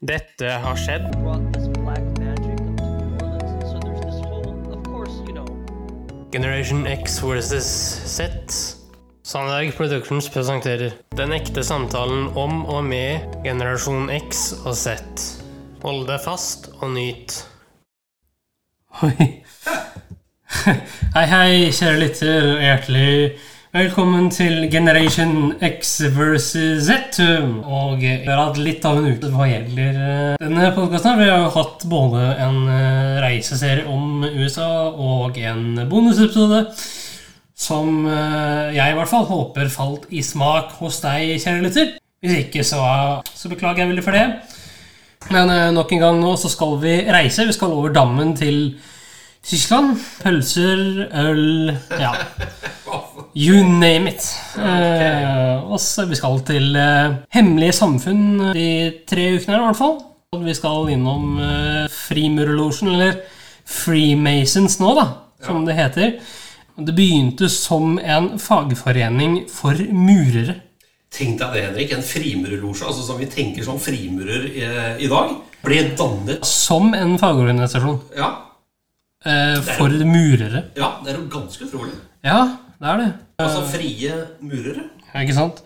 Dette har skjedd. brought this black magic up to New Orleans. And so there's this whole, of course, you know, Generation X versus Z. Sandberg Productions presenterer Den ekte samtalen om og med generasjon X og Z. Hold deg fast og nyt. Oi. Hei, hei, kjære lytter, og hjertelig velkommen til Generation X versus Z. Og vi har hatt litt av en uke hva gjelder eh, denne podkasten. Vi har jo hatt både en eh, reiseserie om USA og en bonusepisode som eh, jeg i hvert fall håper falt i smak hos deg, kjære lytter. Hvis ikke, så, så beklager jeg veldig for det. Men nok en gang nå så skal vi reise. Vi skal over dammen til Tyskland. Pølser, øl Ja. You name it. Eh, og så vi skal til eh, hemmelige samfunn de tre ukene her, i hvert fall. Og Vi skal innom eh, Frimurerlosjen, eller Freemasons nå, da, som det heter. Det begynte som en fagforening for murere. Tenk deg det, Henrik. En frimurerlosje, altså som vi tenker som frimurer i, i dag, ble dannet Som en fagorganisasjon Ja, eh, for murere. ja det er jo ganske utrolig. Ja, det er det. Altså frie murere. Ja, ikke sant?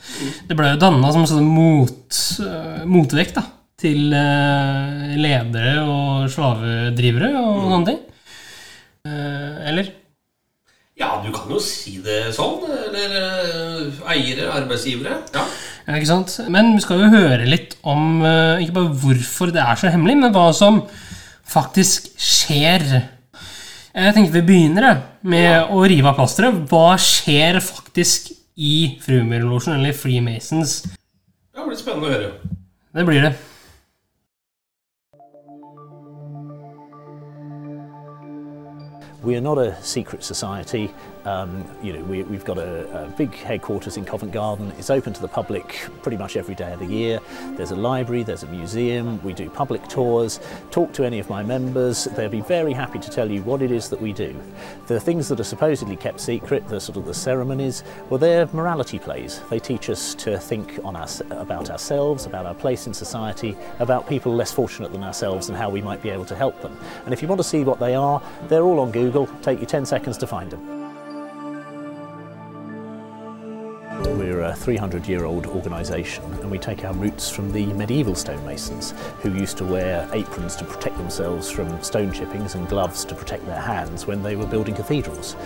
Det ble jo danna som sånn mot, eh, motvekt da, til eh, ledere og slavedrivere og sånne ting. Eh, eller? Ja, du kan jo si det sånn. Eller eiere, arbeidsgivere. Ja. Ja, ikke sant? Men vi skal jo høre litt om ikke bare hvorfor det er så hemmelig, men hva som faktisk skjer. Jeg tenkte vi begynner med med å rive av plasteret. Hva skjer faktisk i Frumyrlosjen, eller Freemasons? Det blir spennende å høre. Det blir det. We are not a secret society. Um, you know, we, we've got a, a big headquarters in Covent Garden. It's open to the public pretty much every day of the year. There's a library, there's a museum. We do public tours. Talk to any of my members. They'll be very happy to tell you what it is that we do. The things that are supposedly kept secret, the sort of the ceremonies, well, they're morality plays. They teach us to think on us about ourselves, about our place in society, about people less fortunate than ourselves, and how we might be able to help them. And if you want to see what they are, they're all on Google. Take you 10 seconds to find them. We're a 300 year old organisation and we take our roots from the medieval stonemasons who used to wear aprons to protect themselves from stone chippings and gloves to protect their hands when they were building cathedrals.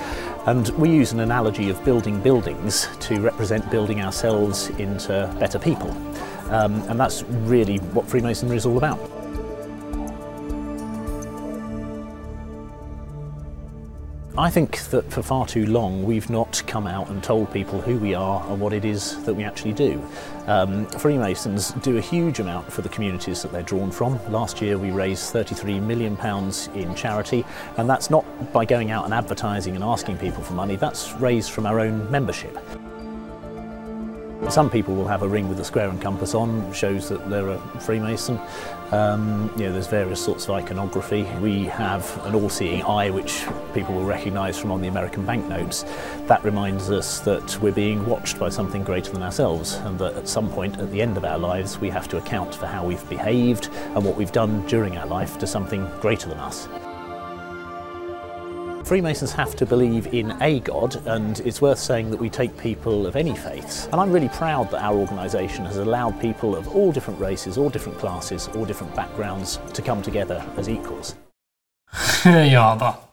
And we use an analogy of building buildings to represent building ourselves into better people. Um, and that's really what Freemasonry is all about. I think that for far too long we've not come out and told people who we are and what it is that we actually do. Um, Freemasons do a huge amount for the communities that they're drawn from. Last year we raised £33 million in charity, and that's not by going out and advertising and asking people for money, that's raised from our own membership. Some people will have a ring with a square and compass on, shows that they're a Freemason. Um, you know, there's various sorts of iconography. We have an all-seeing eye, which people will recognise from on the American banknotes. That reminds us that we're being watched by something greater than ourselves, and that at some point at the end of our lives, we have to account for how we've behaved and what we've done during our life to something greater than us. Freemasons have to believe in a God, and it's worth saying that we take people of any faiths. And I'm really proud that our organisation has allowed people of all different races, all different classes, all different backgrounds to come together as equals. ja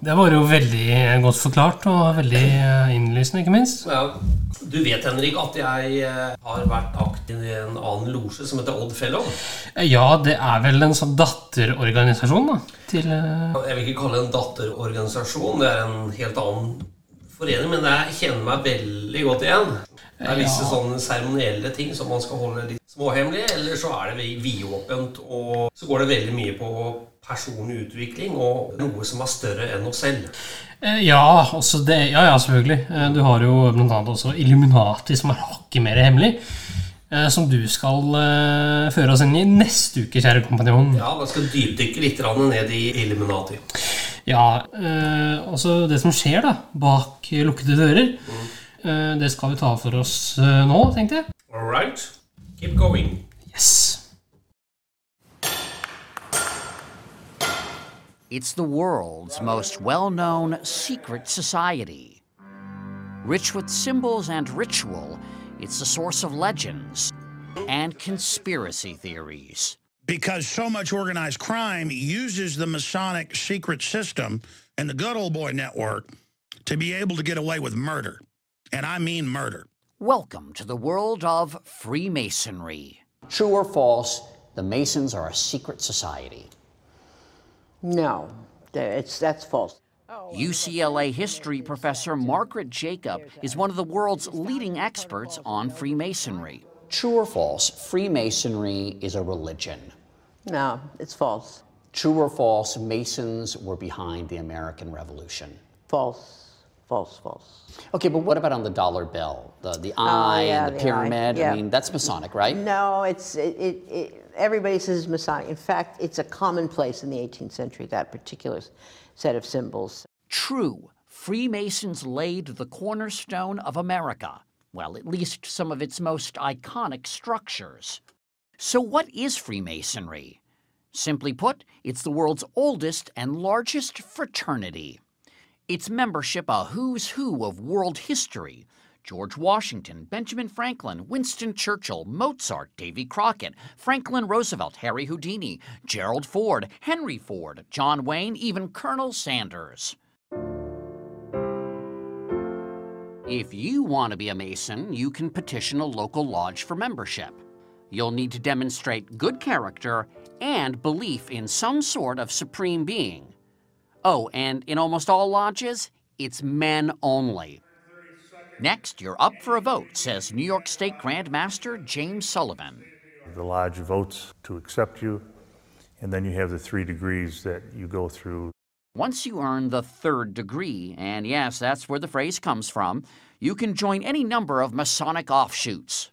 Det var jo veldig godt forklart, og veldig eh, innlysende, ikke minst. Ja. Du vet, Henrik, at jeg eh, har vært aktiv i en annen losje som heter Odd Fellow. Ja, det er vel en sånn datterorganisasjon da, til eh, Jeg vil ikke kalle det en datterorganisasjon, det er en helt annen forening, men jeg kjenner meg veldig godt igjen. Det er visse Ja. sånne seremonielle ting som man skal holde litt småhemmelig, eller så er det vidåpent, og så går det veldig mye på personlig utvikling og noe som er større enn oss selv. Eh, Ja, også det, ja, ja, selvfølgelig. Eh, Du har jo annet også Illuminati, som er hakket mer hemmelig. eh, Som du skal føre oss inn i neste uke, kjære kompanjong. Ja, da skal dypdykke litt ned i Illuminati. Ja, altså, det som skjer da, bak lukkede dører, eh, det skal vi ta for oss nå, tenkte jeg. All right, Keep going. Yes. It's the world's most well known secret society. Rich with symbols and ritual, it's the source of legends and conspiracy theories. Because so much organized crime uses the Masonic secret system and the good old boy network to be able to get away with murder. And I mean murder. Welcome to the world of Freemasonry. True or false, the Masons are a secret society. No, it's, that's false. Oh, UCLA history professor Margaret Jacob is one of the world's leading experts on Freemasonry. True or false, Freemasonry is a religion. No, it's false. True or false, Masons were behind the American Revolution. False, false, false. Okay, but what about on the dollar bill? The, the eye Oh, yeah, and the the eye, pyramid? yeah. I mean, that's Masonic, right? No, it's, it, it, it, everybody says Masonic. In fact, it's a commonplace in the 18th century, that particular set of symbols. True, Freemasons laid the cornerstone of America, well, at least some of its most iconic structures. So, what is Freemasonry? Simply put, it's the world's oldest and largest fraternity. Its membership a who's who of world history. George Washington, Benjamin Franklin, Winston Churchill, Mozart, Davy Crockett, Franklin Roosevelt, Harry Houdini, Gerald Ford, Henry Ford, John Wayne, even Colonel Sanders. If you want to be a Mason, you can petition a local lodge for membership. You'll need to demonstrate good character and belief in some sort of supreme being. Oh, and in almost all lodges, it's men only. Next, you're up for a vote, says New York State Grand Master James Sullivan. The lodge votes to accept you, and then you have the three degrees that you go through. Once you earn the third degree, and yes, that's where the phrase comes from, you can join any number of Masonic offshoots.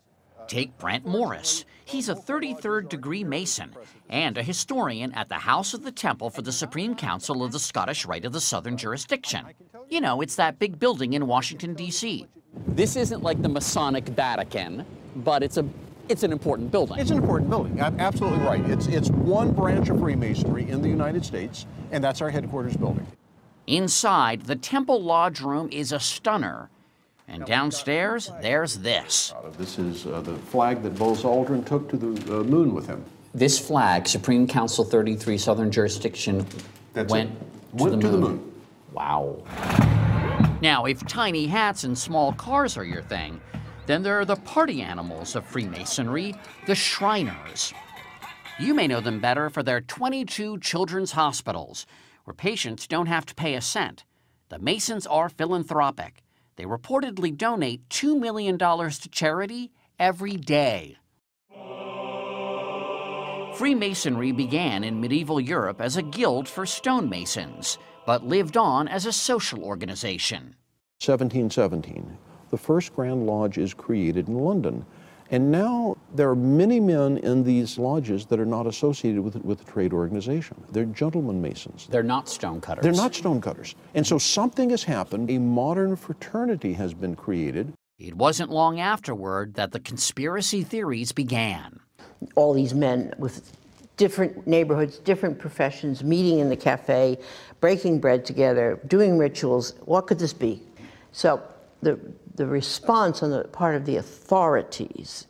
Take Brent Morris. He's a 33rd degree Mason and a historian at the House of the Temple for the Supreme Council of the Scottish Rite of the Southern Jurisdiction. You know, it's that big building in Washington, D.C. This isn't like the Masonic Vatican, but it's a it's an important building. It's an important building. A- Absolutely right. It's it's one branch of Freemasonry in the United States, and that's our headquarters building. Inside, the Temple Lodge room is a stunner. And downstairs, there's this. This is uh, the flag that Buzz Aldrin took to the uh, moon with him. This flag, Supreme Council 33 Southern Jurisdiction, That's went, to, Went the, to the moon. Wow. Now, if tiny hats and small cars are your thing, then there are the party animals of Freemasonry, the Shriners. You may know them better for their 22 children's hospitals, where patients don't have to pay a cent. The Masons are philanthropic. They reportedly donate $2 million to charity every day. Freemasonry began in medieval Europe as a guild for stonemasons, but lived on as a social organization. 1717, the first Grand Lodge is created in London. And now there are many men in these lodges that are not associated with, with the trade organization. They're gentlemen masons. They're not stonecutters. They're not stonecutters. And so something has happened. A modern fraternity has been created. It wasn't long afterward that the conspiracy theories began. All these men with different neighborhoods, different professions, meeting in the cafe, breaking bread together, doing rituals. What could this be? So the, the response on the part of the authorities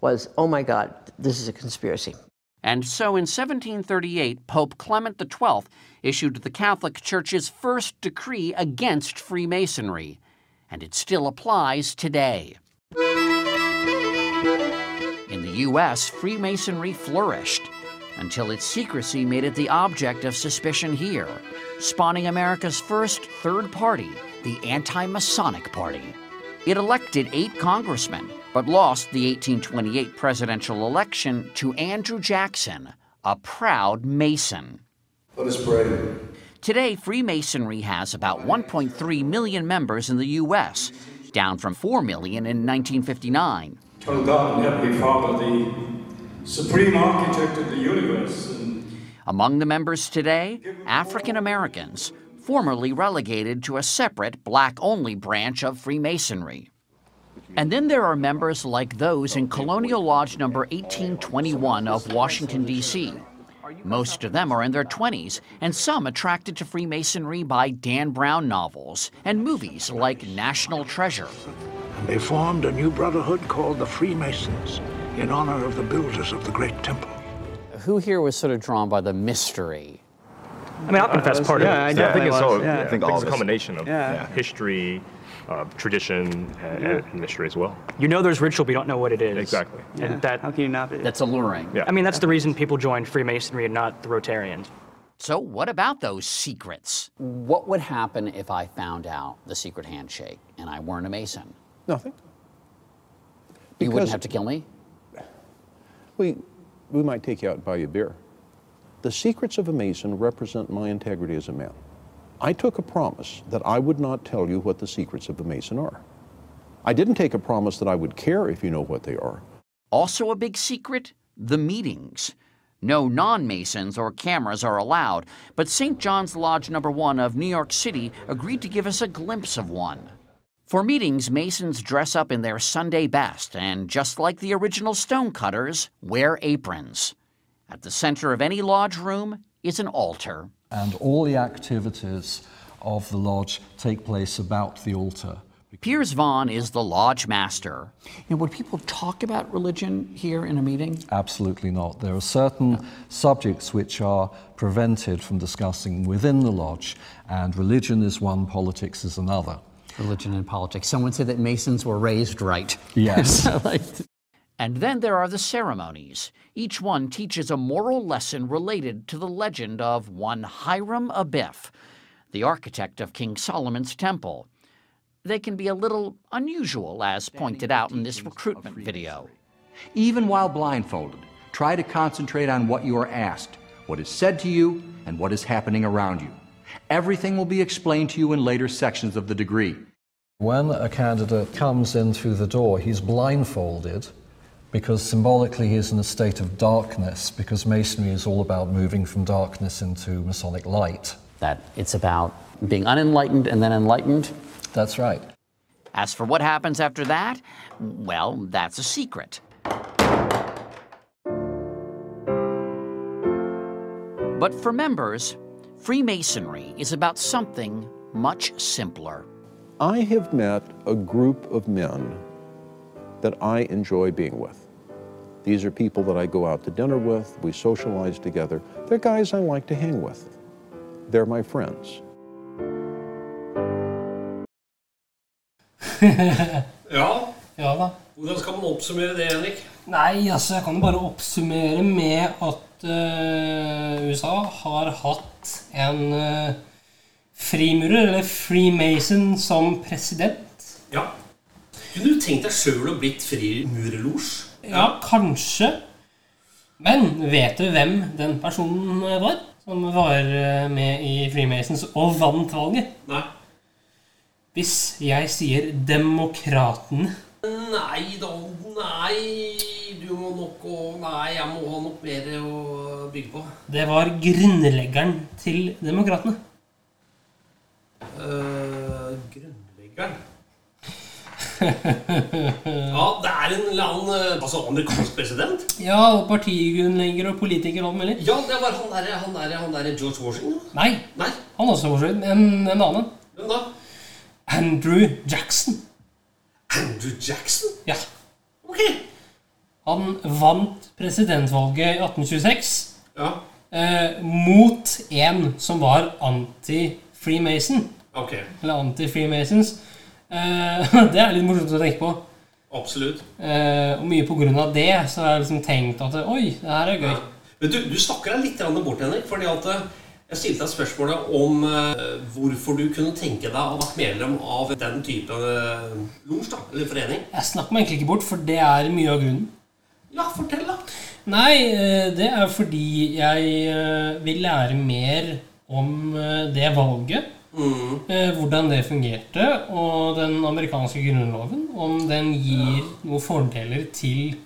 was, oh my God, this is a conspiracy. And so in 1738, Pope Clement XII issued the Catholic Church's first decree against Freemasonry, and it still applies today. In the U.S., Freemasonry flourished until its secrecy made it the object of suspicion here, spawning America's first third party, the Anti Masonic Party. It elected eight congressmen, but lost the 1828 presidential election to Andrew Jackson, a proud Mason. Let us pray. Today, Freemasonry has about 1.3 million members in the U.S., down from 4 million in 1959. Tell God and Heavenly Father, the supreme architect of the universe, Among the members today, African Americans, formerly relegated to a separate black only branch of Freemasonry. And then there are members like those in Colonial Lodge number 1821 of Washington, D.C. Most of them are in their 20s, and some attracted to Freemasonry by Dan Brown novels and movies like National Treasure. And they formed a new brotherhood called the Freemasons in honor of the builders of the Great Temple. Who here was sort of drawn by the mystery? I mean, I'll confess Uh, part yeah, of it. I think it's was, all. yeah. I think it's a combination of Yeah. history, uh, tradition, and, and mystery as well. You know there's ritual, but you don't know what it is. Exactly. And that, how can you not be? That's alluring. Yeah. I mean, that's the reason people joined Freemasonry and not the Rotarians. So, what about those secrets? What would happen if I found out the secret handshake and I weren't a Mason? Nothing. You wouldn't have to kill me? We, we might take you out and buy you a beer. The secrets of a Mason represent my integrity as a man. I took a promise that I would not tell you what the secrets of a Mason are. I didn't take a promise that I would care if you know what they are. Also, a big secret the meetings. No non Masons or cameras are allowed, but St. John's Lodge Number One of New York City agreed to give us a glimpse of one. For meetings, Masons dress up in their Sunday best and, just like the original stonecutters, wear aprons. At the center of any lodge room is an altar. and all the activities of the lodge take place about the altar. Piers Vaughan is the lodge master. You know, would people talk about religion here in a meeting? Absolutely not. There are certain subjects which are prevented from discussing within the lodge, and religion is one, politics is another. Religion and politics. Someone said that Masons were raised right. Yes. like, And then there are the ceremonies. Each one teaches a moral lesson related to the legend of one Hiram Abiff, the architect of King Solomon's temple. They can be a little unusual, as pointed out in this recruitment video. Even while blindfolded, try to concentrate on what you are asked, what is said to you, and what is happening around you. Everything will be explained to you in later sections of the degree. When a candidate comes in through the door, he's blindfolded because symbolically he is in a state of darkness, because Masonry is all about moving from darkness into Masonic light. that it's about being unenlightened and then enlightened. That's right. As for what happens after that, well, that's a secret. But for members, Freemasonry is about something much simpler. I have met a group of men that I enjoy being with. These are people that I go out to dinner with, we socialize together. They're guys I like to hang with. They're my friends. Ja. Ja da. Hvordan skal man oppsummere det, Henrik? Nei, altså, jeg kan jo bare oppsummere med at uh, USA har hatt en uh, frimurer, eller Freemason, som president. Ja. Kunne du tenkt deg sjøl å blitt frimurerlosj? Ja, kanskje. Men vet du hvem den personen var? Som var eh, med i Freemasons og vant valget? Nei. Hvis jeg sier Demokratene Nei da, nei Du må nok å Nei, jeg må ha nok mer å bygge på. Det var grunnleggeren til Demokratene. Uh, Ja, det er en eller annen eh, altså, amerikansk president? Ja, og partigrunnlegger og politiker og alt mulig. Ja, det var han derre han der, han der George Washington. Nei, Nei. han også var skjønt. En, en annen. Hvem da? Andrew Jackson. Andrew Jackson? Ja. Ok. Han vant presidentvalget i 1826 Ja. eh, mot en som var anti-Freemason. Okay. Eller anti-Freemasons. Eh, det er litt morsomt å tenke på. Absolutt. Eh, og mye på grunn av det så har jeg liksom tenkt at oi, det her er gøy. Men du, du snakker deg litt bort, Henrik. fordi at eh, jeg stilte deg spørsmålet om hvorfor du kunne tenke deg å vært medlem av den type uh, losj, da, eller forening. Jeg snakker meg egentlig ikke bort, for det er mye av grunnen. Ja, fortell, da. Nei, det er fordi jeg vil lære mer om det valget. Eh, Hvordan det fungerte, og den amerikanske grunnloven. Om den gir noen fordeler til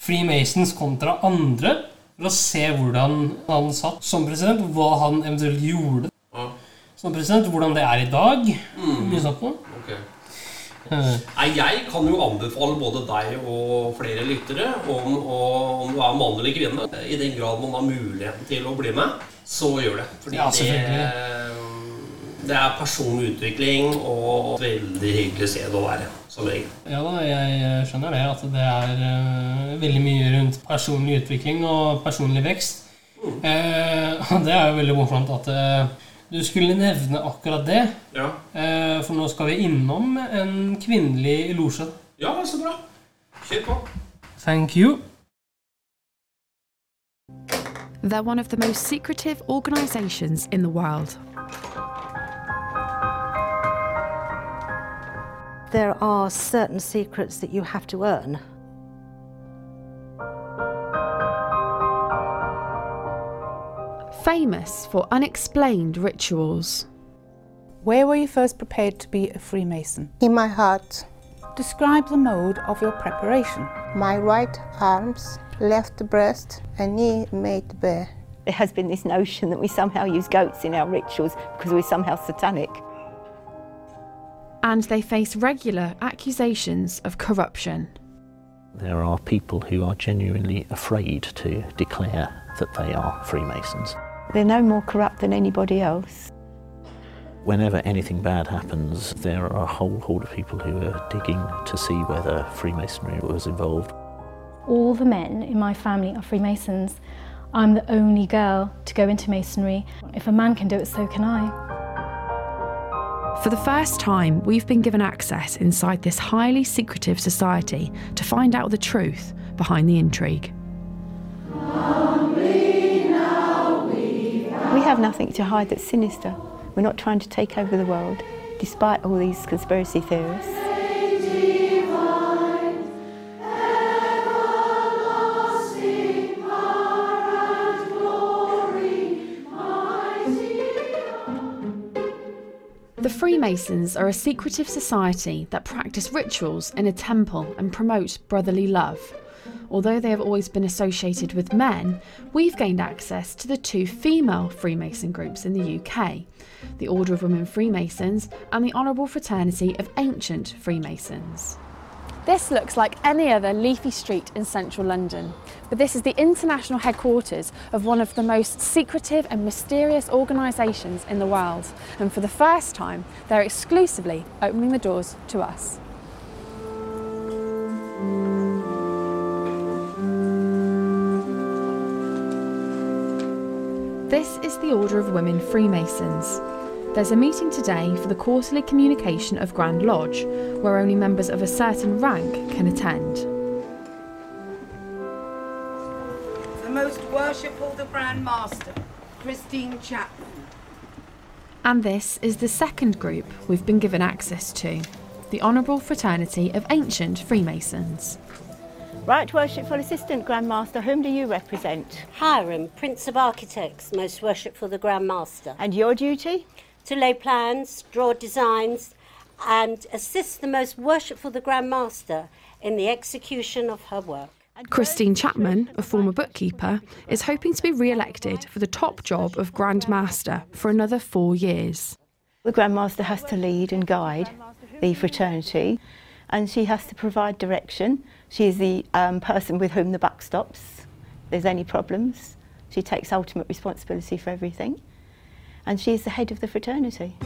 Freemasons kontra andre. For å se hvordan han satt som president, hva han eventuelt gjorde Ja. som president. Hvordan det er i dag. Mm. Mye sånt noe. Ok. Nei, jeg kan jo anbefale både deg og flere lyttere om, om du er mann eller kvinne. I den grad man har muligheten til å bli med, så gjør det. Fordi Ja, det, det er personlig utvikling og veldig hyggelig sted å være, som regel. Ja da, jeg skjønner det. At det er eh, veldig mye rundt personlig utvikling og personlig vekst. Eh, og det er jo veldig morsomt at eh, du skulle nevne akkurat det. Ja. Eh, for nå skal vi innom en kvinnelig losje. Ja, så bra. Kjør på. Thank you. They're one of the most secretive organisations in the world. There are certain secrets that you have to earn. Famous for unexplained rituals. Where were you first prepared to be a Freemason? In my heart. Describe the mode of your preparation. My right arms, left breast, and knee made bare. There has been this notion that we somehow use goats in our rituals because we're somehow satanic. And they face regular accusations of corruption. There are people who are genuinely afraid to declare that they are Freemasons. They're no more corrupt than anybody else. Whenever anything bad happens, there are a whole horde of people who are digging to see whether Freemasonry was involved. All the men in my family are Freemasons. I'm the only girl to go into Masonry. If a man can do it, so can I. For the first time, we've been given access inside this highly secretive society to find out the truth behind the intrigue. We have nothing to hide that's sinister. We're not trying to take over the world, despite all these conspiracy theorists. Freemasons are a secretive society that practice rituals in a temple and promote brotherly love. Although they have always been associated with men, we've gained access to the two female Freemason groups in the UK the Order of Women Freemasons and the Honourable Fraternity of Ancient Freemasons. This looks like any other leafy street in central London, but this is the international headquarters of one of the most secretive and mysterious organisations in the world, and for the first time, they're exclusively opening the doors to us. This is the Order of Women Freemasons. There's a meeting today for the quarterly communication of Grand Lodge, where only members of a certain rank can attend. The most worshipful, the Grand Master, Christine Chapman. And this is the second group we've been given access to the Honourable Fraternity of Ancient Freemasons. Right, Worshipful Assistant Grand Master, whom do you represent? Hiram, Prince of Architects, most worshipful the Grand Master. And your duty? To lay plans, draw designs, and assist the most worshipful the Grand Master in the execution of her work. Christine Chapman, a former bookkeeper, is hoping to be re elected for the top job of Grand Master for another four years. The Grand Master has to lead and guide the fraternity, and she has to provide direction. She is the um, person with whom the buck stops. If there's any problems, she takes ultimate responsibility for everything, and she is the head of the fraternity.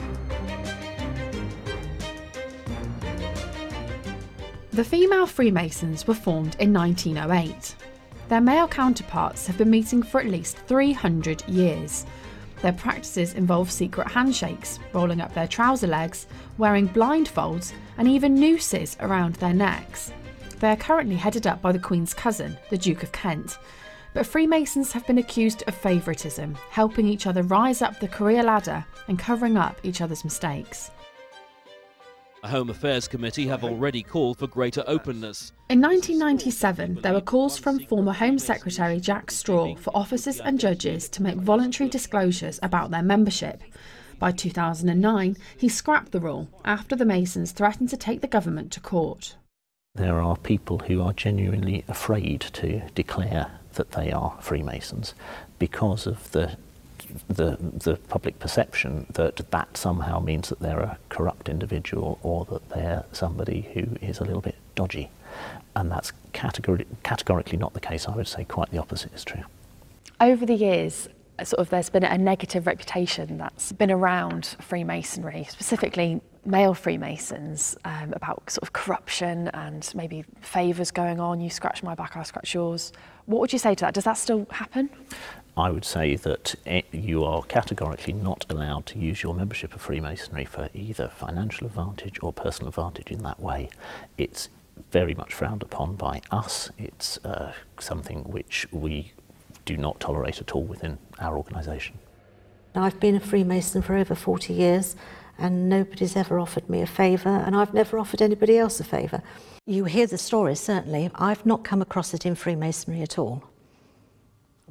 The female Freemasons were formed in 1908. Their male counterparts have been meeting for at least 300 years. Their practices involve secret handshakes, rolling up their trouser legs, wearing blindfolds, and even nooses around their necks. They are currently headed up by the Queen's cousin, the Duke of Kent. But Freemasons have been accused of favouritism, helping each other rise up the career ladder and covering up each other's mistakes. The Home Affairs Committee have already called for greater openness. In 1997, there were calls from former Home Secretary Jack Straw for officers and judges to make voluntary disclosures about their membership. By 2009, he scrapped the rule after the Masons threatened to take the government to court. There are people who are genuinely afraid to declare that they are Freemasons because of the the, the public perception that that somehow means that they're a corrupt individual or that they're somebody who is a little bit dodgy. And that's categori- categorically not the case. I would say quite the opposite is true. Over the years, sort of there's been a negative reputation that's been around Freemasonry, specifically male Freemasons, um, about sort of corruption and maybe favours going on. You scratch my back, I scratch yours. What would you say to that? Does that still happen? I would say that you are categorically not allowed to use your membership of Freemasonry for either financial advantage or personal advantage in that way. It's very much frowned upon by us. It's uh, something which we do not tolerate at all within our organisation. Now, I've been a Freemason for over 40 years and nobody's ever offered me a favour and I've never offered anybody else a favour. You hear the stories, certainly. I've not come across it in Freemasonry at all.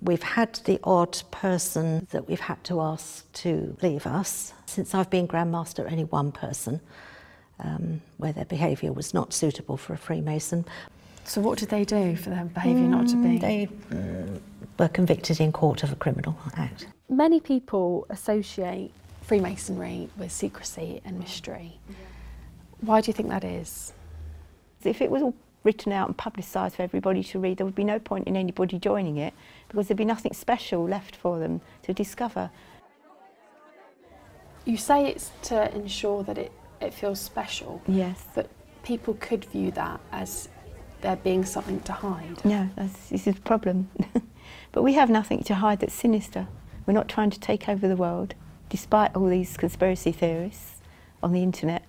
We've had the odd person that we've had to ask to leave us. Since I've been Grand Master, only one person um, where their behaviour was not suitable for a Freemason. So what did they do for their behaviour not to be? Mm, They mm, were convicted in court of a criminal act. Many people associate Freemasonry with secrecy and mystery. Why do you think that is? If it was all written out and publicised for everybody to read, there would be no point in anybody joining it because there'd be nothing special left for them to discover. You say it's to ensure that it, it feels special. Yes. But people could view that as there being something to hide. No, that's, this is the problem. but we have nothing to hide that's sinister. We're not trying to take over the world, despite all these conspiracy theorists on the internet.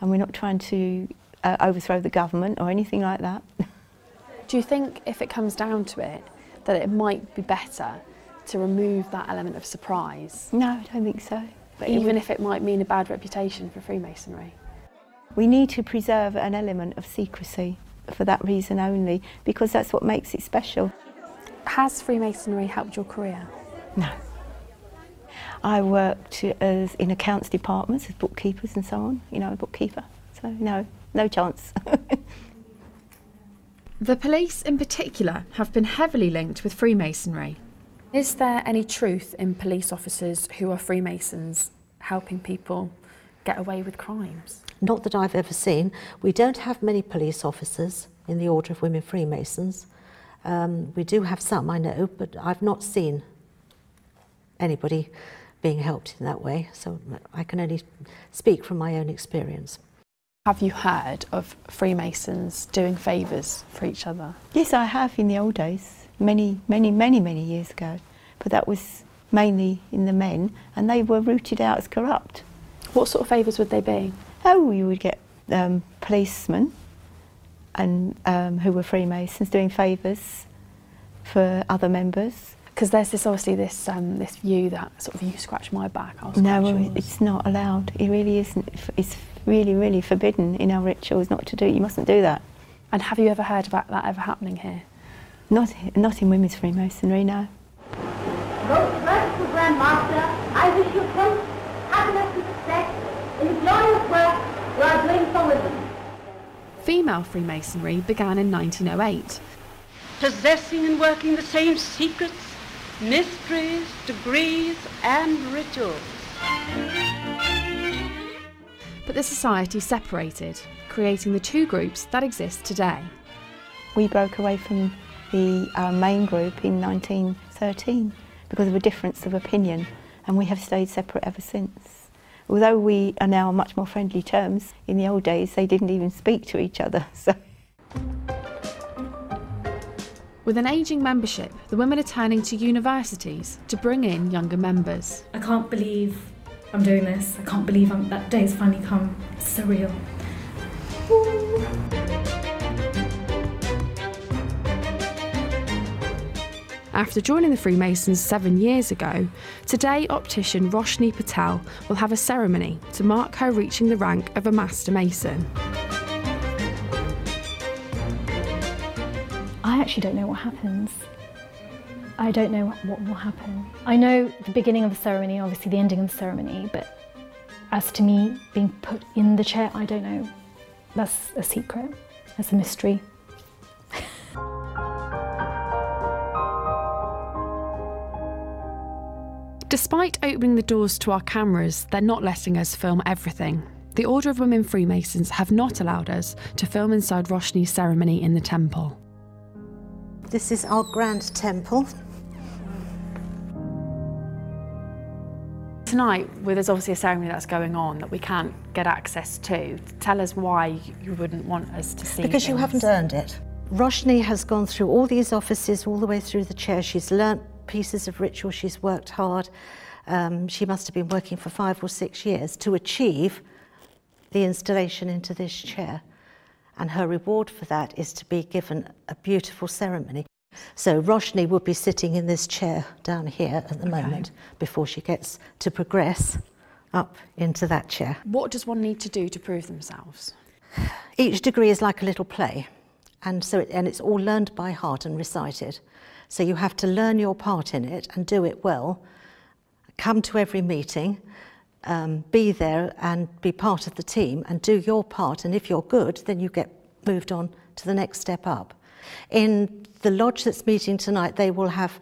And we're not trying to uh, overthrow the government or anything like that. Do you think if it comes down to it, that it might be better to remove that element of surprise? No, I don't think so. But Even would- if it might mean a bad reputation for Freemasonry? We need to preserve an element of secrecy for that reason only, because that's what makes it special. Has Freemasonry helped your career? No. I worked as in accounts departments as bookkeepers and so on, you know, a bookkeeper. So no, no chance. The police, in particular, have been heavily linked with Freemasonry. Is there any truth in police officers who are Freemasons helping people get away with crimes? Not that I've ever seen. We don't have many police officers in the Order of Women Freemasons. Um, we do have some, I know, but I've not seen anybody being helped in that way. So I can only speak from my own experience. Have you heard of Freemasons doing favours for each other? yes, I have in the old days, many, many, many, many years ago. But that was mainly in the men, and they were rooted out as corrupt. What sort of favours would they be? Oh, you would get um, policemen and um, who were Freemasons doing favours for other members. Because there's this obviously this um, this view that sort of you scratch my back, I'll scratch No, yours. it's not allowed. It really isn't. It's really, really forbidden in our rituals not to do. You mustn't do that. And have you ever heard about that ever happening here? Not, not in women's Freemasonry, no. Most merciful Grand Master, I wish you health, happiness and success in the glorious work you are doing for women. Female Freemasonry began in 1908. Possessing and working the same secrets, mysteries, degrees, and rituals. But the society separated, creating the two groups that exist today. We broke away from the uh, main group in 1913 because of a difference of opinion, and we have stayed separate ever since. Although we are now on much more friendly terms, in the old days they didn't even speak to each other. So With an ageing membership, the women are turning to universities to bring in younger members. I can't believe I'm doing this. I can't believe I'm, that day's finally come. It's surreal. After joining the Freemasons seven years ago, today optician Roshni Patel will have a ceremony to mark her reaching the rank of a Master Mason. Actually don't know what happens. I don't know what will happen. I know the beginning of the ceremony, obviously the ending of the ceremony, but as to me being put in the chair, I don't know. That's a secret. That's a mystery. Despite opening the doors to our cameras, they're not letting us film everything. The Order of Women Freemasons have not allowed us to film inside Roshni's ceremony in the temple. This is our grand temple. Tonight, where there's obviously a ceremony that's going on that we can't get access to, tell us why you wouldn't want us to see. It. Because you haven't earned it. Roshni has gone through all these offices, all the way through the chair. She's learnt pieces of ritual, she's worked hard. Um, she must have been working for five or six years to achieve the installation into this chair. And her reward for that is to be given a beautiful ceremony. So Roshni would be sitting in this chair down here at the moment before she gets to progress up into that chair. What does one need to do to prove themselves? Each degree is like a little play, and so it, and it's all learned by heart and recited. So you have to learn your part in it and do it well. Come to every meeting, um, be there and be part of the team and do your part. And if you're good, then you get moved on to the next step up. In the lodge that's meeting tonight, they will have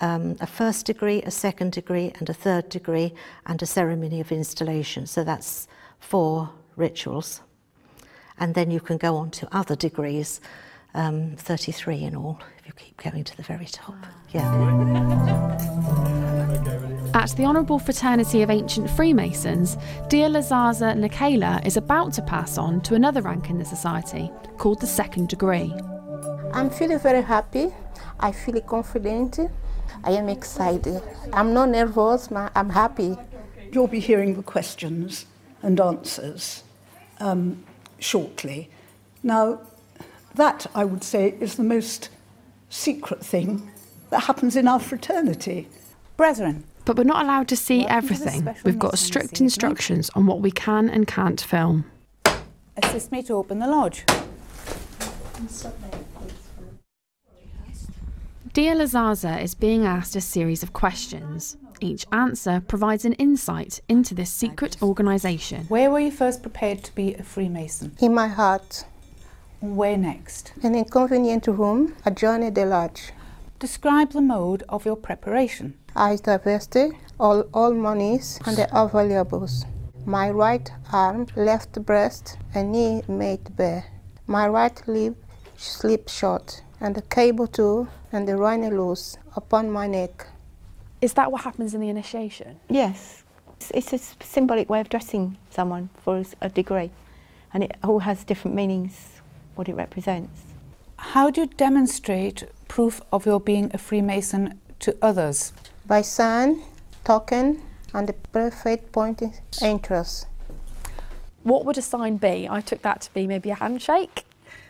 um, a first degree, a second degree, and a third degree, and a ceremony of installation. So that's four rituals. And then you can go on to other degrees, um, 33 in all, if you keep going to the very top. Yeah. At the Honourable Fraternity of Ancient Freemasons, dear Lazaza Nikela is about to pass on to another rank in the society, called the second degree. I'm feeling very happy. I feel confident. I am excited. I'm not nervous. ma- I'm happy. You'll be hearing the questions and answers um, shortly. Now, that I would say is the most secret thing that happens in our fraternity. Brethren, But we're not allowed to see Welcome everything. special We've got strict instructions on what we can and can't film. assist me to open the lodge. Dear Lazaza is being asked a series of questions. Each answer provides an insight into this secret organisation. Where were you first prepared to be a Freemason? In my heart. Where next? An inconvenient room adjoining the lodge. Describe the mode of your preparation. I divested all, all monies and the all valuables. My right arm, left breast, and knee made bare. My right lip slip short, and the cable tow, and the rhino loose upon my neck. Is that what happens in the initiation? Yes, it's, it's a s- symbolic way of dressing someone for a degree, and it all has different meanings, what it represents. How do you demonstrate proof of your being a Freemason to others? By sign, token, and the perfect pointing entrance. What would a sign be? I took that to be maybe a handshake.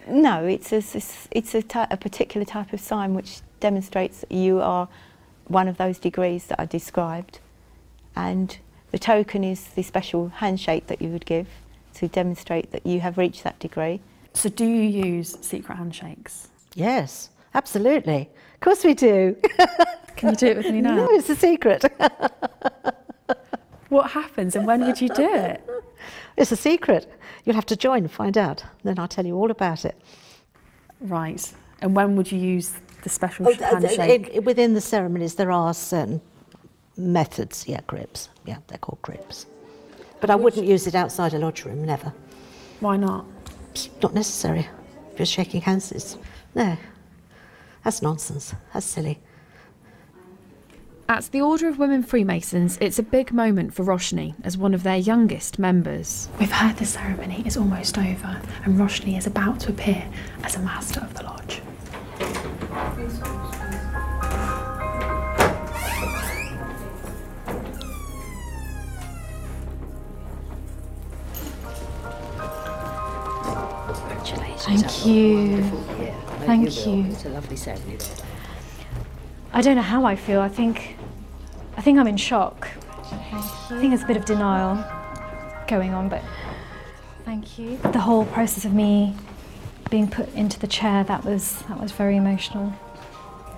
No, it's a, it's, it's a, ty- a particular type of sign which demonstrates that you are one of those degrees that I described. And the token is the special handshake that you would give to demonstrate that you have reached that degree. So, do you use secret handshakes? Yes, absolutely. Of course we do. Can you do it with me now? No, it's a secret. What happens and when would you do it? It's a secret. You'll have to join and find out. Then I'll tell you all about it. Right. And when would you use the special Oh, handshake? in- within the ceremonies, there are certain methods. Yeah, grips. Yeah, they're called grips. But I wouldn't use it outside a lodge room, never. Why not? It's not necessary. You're shaking hands, it's. No. That's nonsense. That's silly. At the Order of Women Freemasons, it's a big moment for Roshni as one of their youngest members. We've heard the ceremony is almost over, and Roshni is about to appear as a master of the lodge. Congratulations. Thank you. Thank you. It's a lovely ceremony. I don't know how I feel. I think, I think I'm in shock. I think there's a bit of denial going on, but thank you. The whole process of me being put into the chair that was that was very emotional,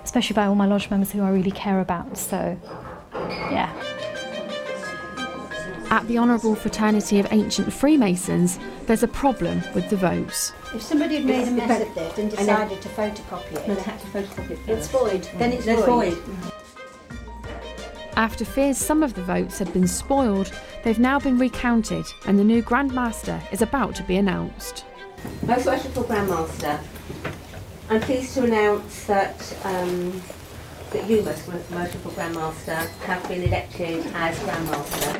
especially by all my lodge members who I really care about. So, yeah. At the Honourable Fraternity of Ancient Freemasons, there's a problem with the votes. If somebody had made a mess of this and decided to photocopy it, no, had to photocopy it it's void. Then it's void. After fears some of the votes had been spoiled, they've now been recounted and the new Grand Master is about to be announced. Most Worshipful Grand Master, I'm pleased to announce that um, that you, Most Worshipful Grandmaster, have been elected as Grand Master.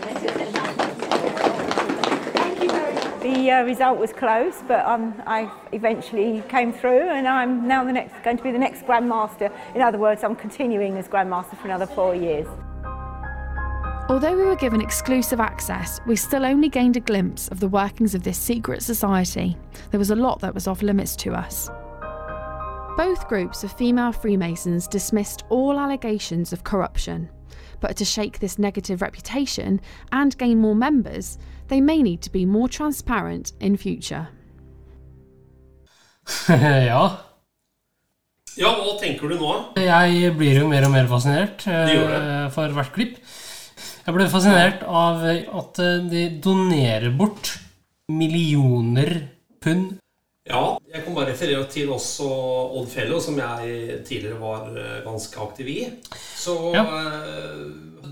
The uh, result was close, but um, I eventually came through, and I'm now the next going to be the next Grandmaster. In other words, I'm continuing as Grandmaster for another four years. Although we were given exclusive access, we still only gained a glimpse of the workings of this secret society. There was a lot that was off limits to us. Both groups of female Freemasons dismissed all allegations of corruption. But to shake this negative reputation and gain more members, they may need to be more transparent in future. ja. Ja, hva tenker du nå? Jeg blir jo mer og mer fascinert eh, for hvert klipp. Jeg ble fascinert av at eh, de donerer bort millioner pund. Ja, jeg kan bare referere til også Odd Fellow, som jeg tidligere var eh, ganske aktiv i. Så eh,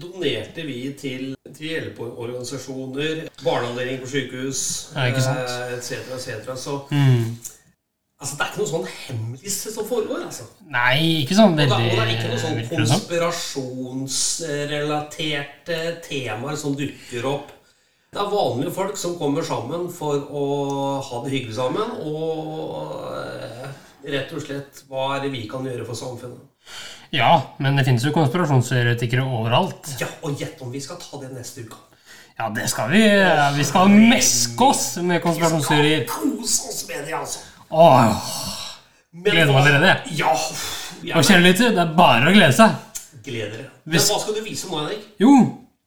donerte vi til, til hjelpeorganisasjoner, barneavdeling på sykehus, Ja, eh, etc., Et Så Mm. altså, det er ikke noe sånn hemmelighet som foregår, altså. Nei, ikke sånn Og det, og det er ikke noen sånn sånn. konspirasjonsrelaterte temaer som dukker opp. Det er vanlige folk som kommer sammen for å ha det hyggelig sammen, og eh, rett og slett hva er det vi kan gjøre for samfunnet. Ja, men det finnes jo konspirasjonsteoretikere overalt. Ja, og gjett om vi skal ta det neste uke. Ja, det skal vi. Vi skal meske oss med konspirasjonsteorier. Kose oss med det, altså. Åh, gleder meg allerede. Ja. Og kjære lytter, det er bare å glede seg. Gleder dere. Men hva skal du vise nå, Henrik? Jo,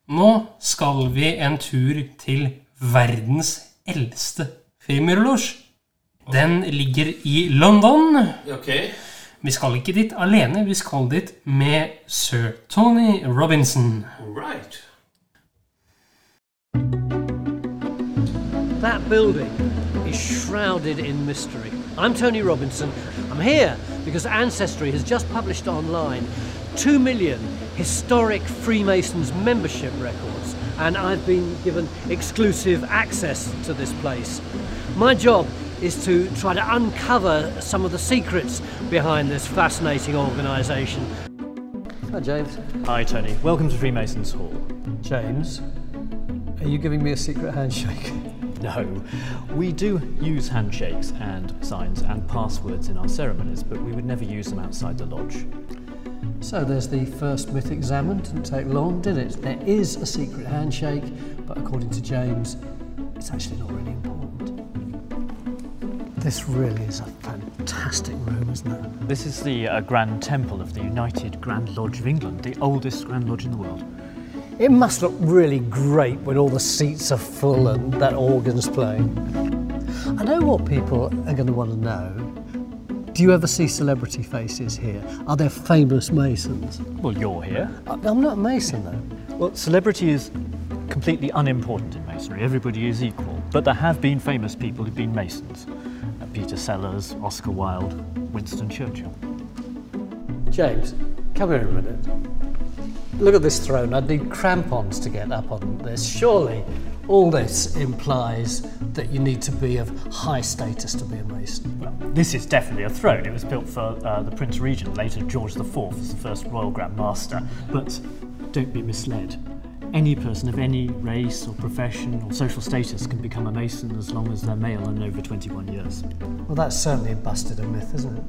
nå skal vi en tur til verdens eldste frimurlosj. Den ligger i London. Okay. Vi skal ikke dit alene, vi skal dit med sir Tony Robinson. Right. That building is shrouded in mystery. I'm Tony Robinson. I'm here because Ancestry has just published online 2 million historic Freemasons membership records, and I've been given exclusive access to this place. My job is to try to uncover some of the secrets behind this fascinating organisation. Hi, James. Hi, Tony. Welcome to Freemasons Hall. James, are you giving me a secret handshake? No, we do use handshakes and signs and passwords in our ceremonies, but we would never use them outside the lodge. So there's the first myth examined. Didn't take long, did it? There is a secret handshake, but according to James, it's actually not really important. This really is a fantastic room, isn't it? This is the uh, Grand Temple of the United Grand Lodge of England, the oldest Grand Lodge in the world. It must look really great when all the seats are full and that organ's playing. I know what people are going to want to know. Do you ever see celebrity faces here? Are there famous Masons? Well, you're here. I- I'm not a Mason though. Well, celebrity is completely unimportant in Masonry. Everybody is equal. But there have been famous people who've been Masons. Uh, Peter Sellers, Oscar Wilde, Winston Churchill. James, come here a minute. Look at this throne. I'd need crampons to get up on this. Surely all this implies that you need to be of high status to be a Mason. Well, this is definitely a throne. It was built for uh, the Prince Regent, later George IV, as the first Royal Grand Master. But don't be misled. Any person of any race or profession or social status can become a Mason as long as they're male and over 21 years. Well, that's certainly busted a myth, isn't it?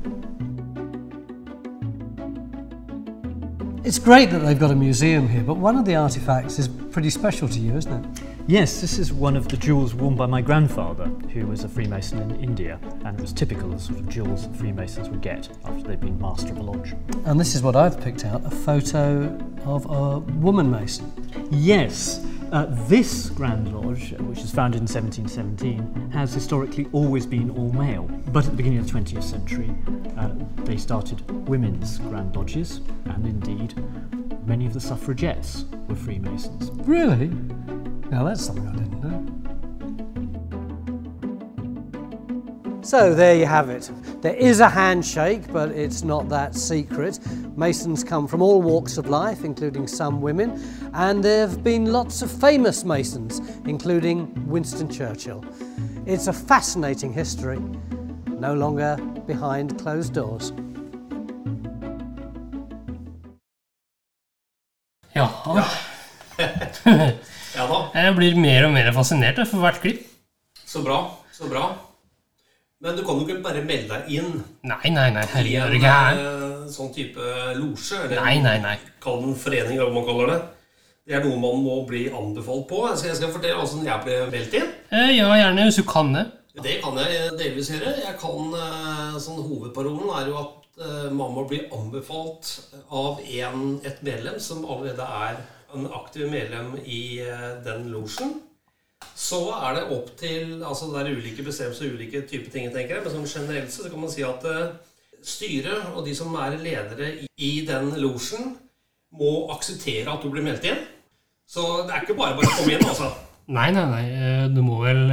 It's great that they've got a museum here, but one of the artifacts is pretty special to you, isn't it? Yes, this is one of the jewels worn by my grandfather, who was a Freemason in India, and was typical of the sort of jewels that Freemasons would get after they'd been master of a lodge. And this is what I've picked out a photo of a woman Mason. Yes, uh, this Grand Lodge, which was founded in 1717, has historically always been all male. But at the beginning of the 20th century, uh, they started women's Grand Lodges, and indeed, many of the suffragettes were Freemasons. Really? Now that's something I didn't know. So there you have it. There is a handshake, but it's not that secret. Masons come from all walks of life, including some women, and there have been lots of famous Masons, including Winston Churchill. It's a fascinating history, no longer behind closed doors. Ja. Jeg blir mer og mer fascinert for hvert klipp. Så bra. Så bra. Men du kan jo ikke bare melde deg inn Nei, nei, nei. i en eh, sånn type losje. Eller Nei, nei, nei. Kall det en forening, eller hva man kaller det. Det er noe man må bli anbefalt på. Så jeg skal fortelle hvordan jeg ble meldt inn. Eh, Ja, gjerne hvis du kan det. Det kan jeg delvis gjøre. Jeg kan, eh, sånn Hovedparolen er jo at eh, man må bli anbefalt av en, et medlem som allerede er en aktiv medlem i eh, den losjen. Så er det opp til altså Det er ulike bestemmelser og ulike typer ting, tenker jeg. Men sånn generelt så kan man si at eh, styret og de som er ledere i, den losjen, må akseptere at du blir meldt inn. Så det er ikke bare bare å komme inn, altså. Nei, nei, nei. eh, Du må vel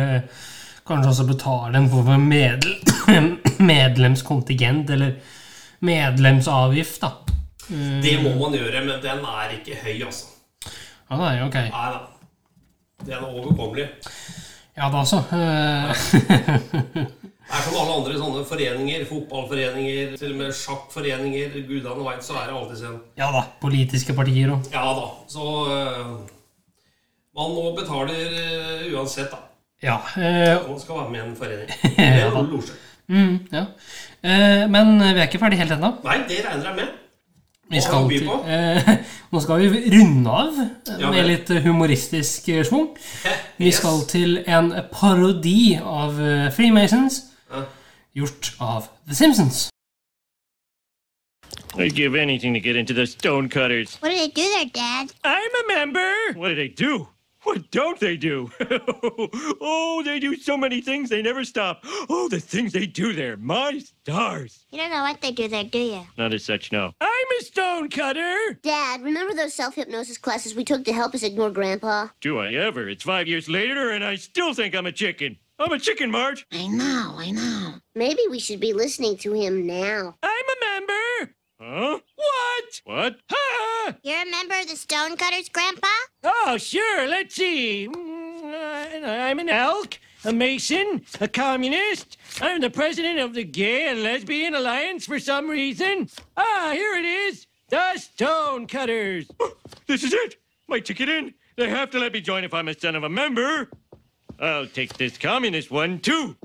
kanskje også betale en form for medlem, medlemskontingent, eller medlemsavgift, da. Det må man gjøre, men den er ikke høy, altså. Ja, nei, ok. Nei da. Det er overkommelig. Ja da, så. eh, Det er som alle andre sånne foreninger, fotballforeninger, til og med sjakkforeninger, gudene veit, så er det alltid sånn. ja da. Politiske partier òg. Ja da. Så eh, man nå betaler eh, uansett, da. Ja. eh, Man skal være med i en forening. Ja Eller da. Mm, ja. Men vi er ikke ferdig helt ennå. Nei, det regner jeg med. Vi skal til, eh, nå skal vi runde av Ja, med litt humoristisk eh, schwung. Vi skal til en parodi av eh, Freemasons, gjort av The Simpsons. I'd give anything to get into the stonecutters. What did they do there, Dad? I'm a member. What did they do? What don't they do? oh, they do so many things, they never stop. Oh, the things they do there. My stars. You don't know what they do there, do you? Not as such, no. I'm a stonecutter. Dad, remember those self hypnosis classes we took to help us ignore Grandpa? Do I ever? It's five years later, and I still think I'm a chicken. I'm a chicken, Marge. I know, I know. Maybe we should be listening to him now. I'm a member. Huh? What? What? Ha! You're a member of the Stonecutters, Grandpa? Oh, sure. Let's see. Mm, I'm an elk, a mason, a communist. I'm the president of the Gay and Lesbian Alliance for some reason. Ah, here it is. The Stonecutters. This is it. My ticket in. They have to let me join if I'm a son of a member. I'll take this communist one, too.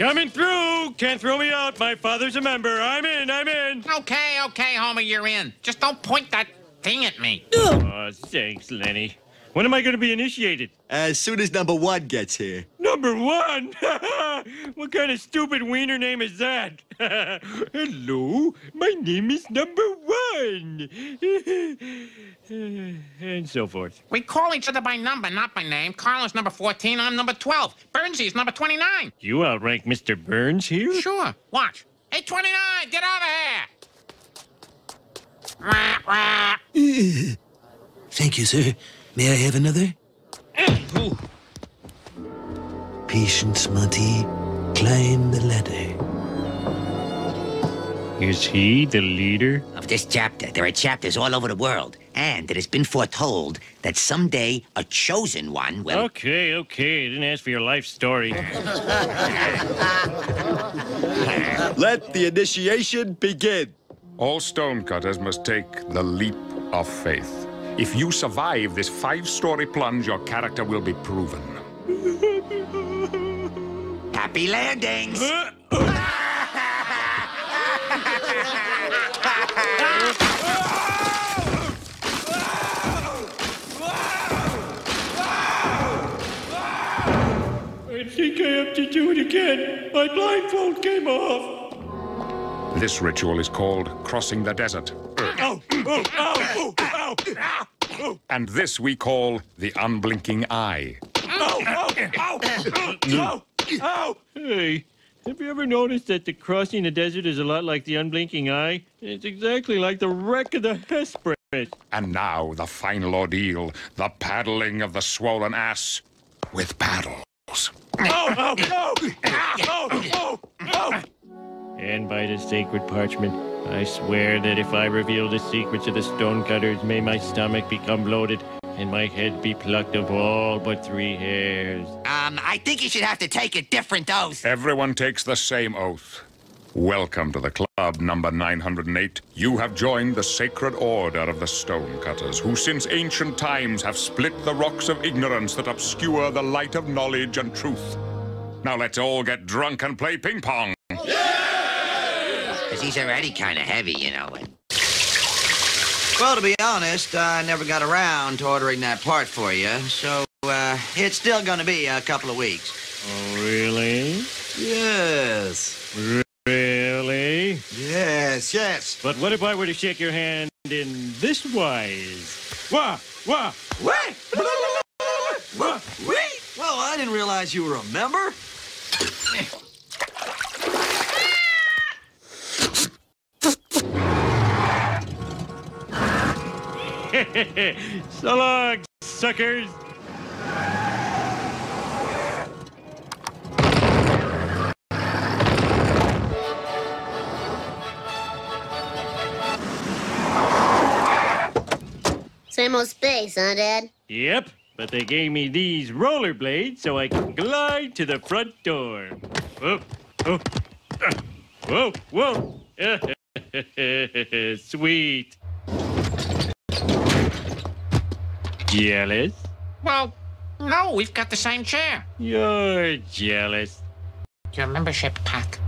Coming through. Can't throw me out. My father's a member. I'm in. I'm in. Okay, okay, Homer, you're in. Just don't point that thing at me. Oh, thanks, Lenny. When am I going to be initiated? As soon as number one gets here. Number one? what kind of stupid wiener name is that? Hello, my name is Number One. and so forth. We call each other by number, not by name. Carl's number 14, I'm number 12. Burnsy's number 29. You outrank Mr. Burns here? Sure, watch. Hey, 29, get out of here! Wah, wah. Thank you, sir. May I have another? Patience, Monty. Climb the ladder. Is he the leader? Of this chapter, there are chapters all over the world, and it has been foretold that someday a chosen one will. Okay, okay. I didn't ask for your life story. Let the initiation begin. All stonecutters must take the leap of faith. If you survive this five story plunge, your character will be proven. Happy landings! Uh, I think I have to do it again. My blindfold came off. This ritual is called crossing the desert. Oh! Oh! And this we call the unblinking eye. Hey, have you ever noticed that the crossing the desert is a lot like the unblinking eye? It's exactly like the wreck of the Hesperus. And now the final ordeal, the paddling of the swollen ass with paddles. Oh, oh, oh, oh, oh, oh. And by the sacred parchment, I swear that if I reveal the secrets of the stonecutters, may my stomach become bloated and my head be plucked of all but three hairs. Um, I think you should have to take a different oath. Everyone takes the same oath. Welcome to the club number 908. You have joined the sacred order of the stonecutters, who since ancient times have split the rocks of ignorance that obscure the light of knowledge and truth. Now let's all get drunk and play ping pong. Because he's already kind of heavy, you know. And... Well, to be honest, I never got around to ordering that part for you, so uh, it's still gonna be a couple of weeks. Oh, really? Yes. Really? Yes, yes. But what if I were to shake your hand in this wise? Wah, wah, Wait! Wait! Wait! Well, I didn't realize you were a member. so long, suckers. Same old space, huh, Dad? Yep, but they gave me these rollerblades so I can glide to the front door. Whoa, whoa, ah, whoa, whoa. Sweet. Jealous? Well, no, we've got the same chair. You're jealous. Your membership pack.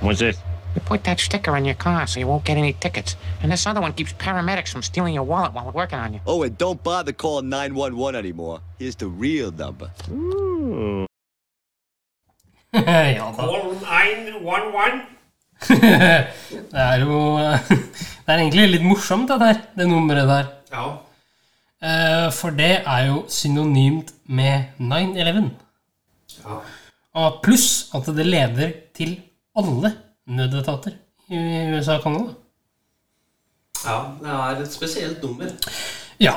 What's this? You put that sticker on your car so you won't get any tickets. And this other one keeps paramedics from stealing your wallet while we're working on you. Oh, and don't bother calling 911 anymore. Here's the real number. ja da. Call 911. det er jo Det er egentlig litt morsomt, det der, det nummeret der. Ja. Eh, For det er jo synonymt med 9-11. Ja. Og pluss at det leder til alle nødetater i USA og Canada. ja, det er et spesielt nummer. Ja.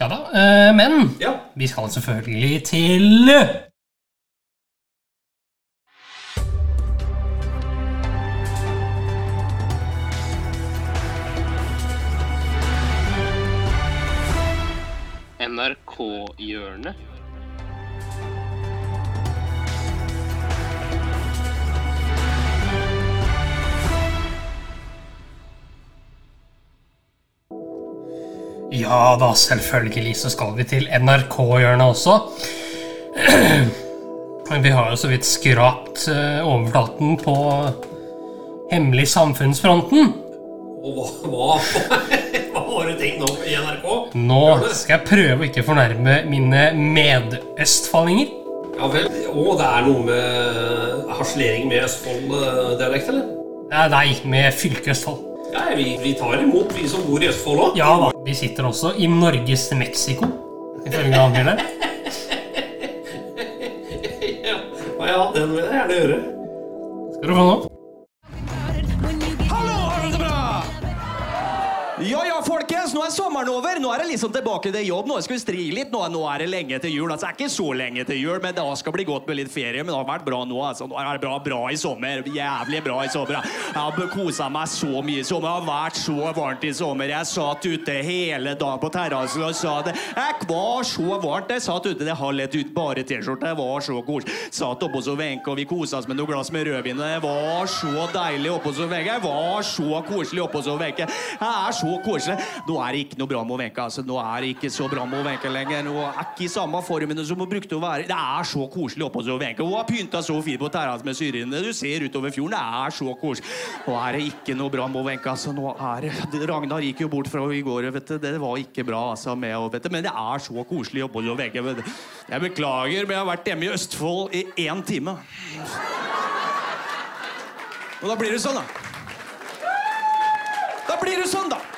Ja da. eh, Men Ja. vi skal selvfølgelig til NRK-hjørnet. Ja da, selvfølgelig så skal vi til NRK-hjørnet også. Vi har jo så vidt skrapt eh, overflaten på hemmelig samfunnsfronten. Hva, det tenkt nå i NRK? Nå skal jeg prøve å ikke fornærme mine medøstfallinger. Ja vel. Og det er noe med harselering med Østfold-dialekt, eller? Eh, Nei, med fylket Østfold. Ja, vi, vi tar imot, vi som bor i Østfold òg. Ja da, vi sitter også i Norges Mexico, ifølge Angela. ja, ja, den vil jeg gjerne gjøre. Skal du få nå? Sommeren over. Nå er det liksom tilbake til jobb. Nå skal vi stri litt. Nå, nå er det lenge til jul. Altså, det er ikke så lenge til jul, men det skal bli godt med litt ferie. Men det har vært bra nå. altså. Nå er det bra, bra i sommer. Jævlig bra i sommer. Jeg har kosa meg så mye i sommer. Det har vært så varmt i sommer. Jeg satt ute hele dagen på terrassen og sa det. Jeg var så varmt. Jeg satt ute det halv ett ut, bare T-skjorte. Det var så koselig. Satt oppe hos Wenche, og vi kosa oss med noe glass med rødvin. Det var så deilig oppe hos Wenche. Det var så koselig oppe hos Wenche. Det er så koselig. Nå er det ikke noe bra med Wenche. Altså, nå er det ikke så bra med Wenche lenger. Nå er ikke i samme formene som hun brukte å være. Det er så koselig oppe hos Wenche. Hun har pynta så fint på terrassen med syrinene. Du ser utover fjorden. Det er så koselig. Nå er det ikke noe bra med Wenche. Altså, nå er det Ragnar gikk jo bort fra henne i går. Vet du. Det var ikke bra altså, med henne. Men det er så koselig oppe hos Wenche. Jeg beklager, men jeg har vært hjemme i Østfold i én time. Og da blir det sånn, da. Da blir det sånn, da.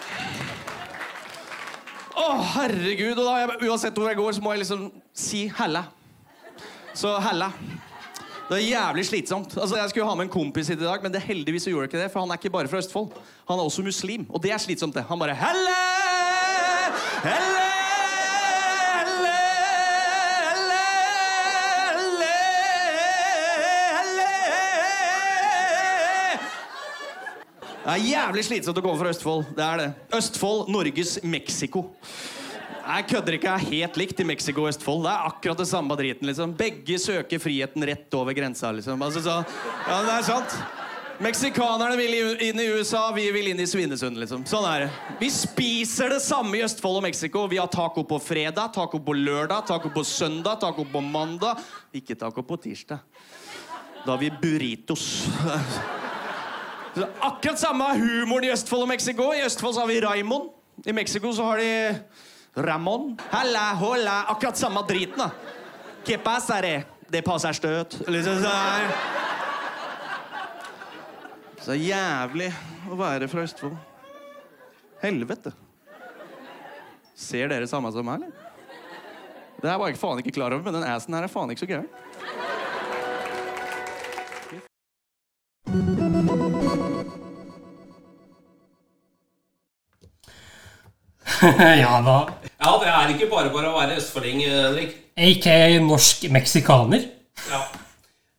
Herregud. Og da, jeg, uansett hvor jeg går, så må jeg liksom si helle. Så helle. Det er jævlig slitsomt. Altså, Jeg skulle ha med en kompis hit i dag, men det heldigvis gjorde jeg ikke det, for han er ikke bare fra Østfold. Han er også muslim, og det er slitsomt, det. Han bare Helle! Helle! Det er jævlig slitsomt å komme fra Østfold. Det er det. Østfold, Norges Mexico. Jeg kødder ikke. Jeg er helt likt i Mexico og Østfold. Det er akkurat det samme driten. liksom. Begge søker friheten rett over grensa. liksom. Altså, så, ja, det er sant. Meksikanerne vil inn i USA, vi vil inn i Svinesund. liksom. Sånn er det. Vi spiser det samme i Østfold og Mexico. Vi har taco på fredag, taco på lørdag, taco på søndag, taco på mandag. Ikke taco på tirsdag. Da har vi burritos. Så Akkurat samme humoren i Østfold og Mexico. I Østfold så har vi Raymond. I Mexico så har de Ramón. Halla, hola. Akkurat samme driten, da. Que pasa, re? Det passer støt. Liksom så er Så jævlig å være fra Østfold. Helvete. Ser dere samme som meg, eller? Det her var jeg faen ikke klar over, men den assen her er faen ikke så gæren. ja da. Ja, det er ikke bare bare å være østfolding, Henrik. Aka norsk meksikaner. Ja.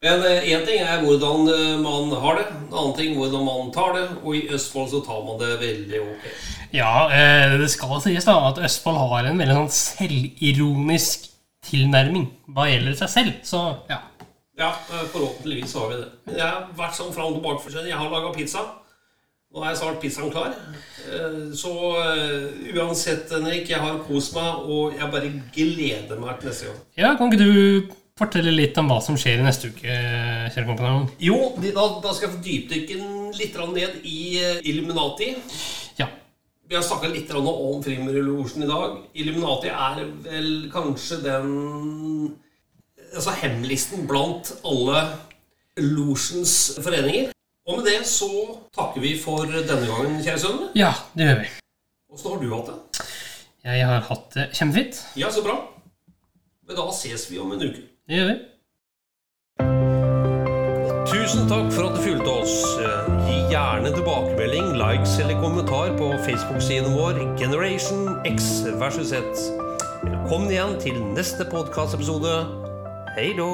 Men én ting er hvordan eh, man har det, en annen ting hvordan man tar det. Og i Østfold så tar man det veldig ok. Ja, eh, det skal sies da at Østfold har en veldig sånn selvironisk tilnærming hva gjelder seg selv. Så ja. Ja, eh, forhåpentligvis har vi det. Jeg har vært sånn fram og tilbake. Jeg har laga pizza. Nå er snart pizzaen klar. Eh, Så eh, uansett, Henrik, jeg har kost meg, og jeg bare gleder meg til neste gang. ja, kan ikke du fortelle litt om hva som skjer i neste uke, kjære kompanjong? Jo, da, da skal jeg dypdykke litt ned i eh, Illuminati. Ja. Vi har snakka litt om Frimurlosjen i dag. Illuminati er vel kanskje den Altså hemmelisten blant alle losjens foreninger. Og med det så takker vi for denne gangen, kjære sønn. Ja, det gjør vi. Åssen har du hatt det? Jeg har hatt det kjempefint. Ja, så bra. Men da ses vi om en uke. Det gjør vi. Tusen takk for at du fulgte oss. Gi gjerne tilbakemelding, likes eller kommentar på Facebook-siden vår Generation X versus Z. Velkommen igjen til neste podkastepisode. Hei då!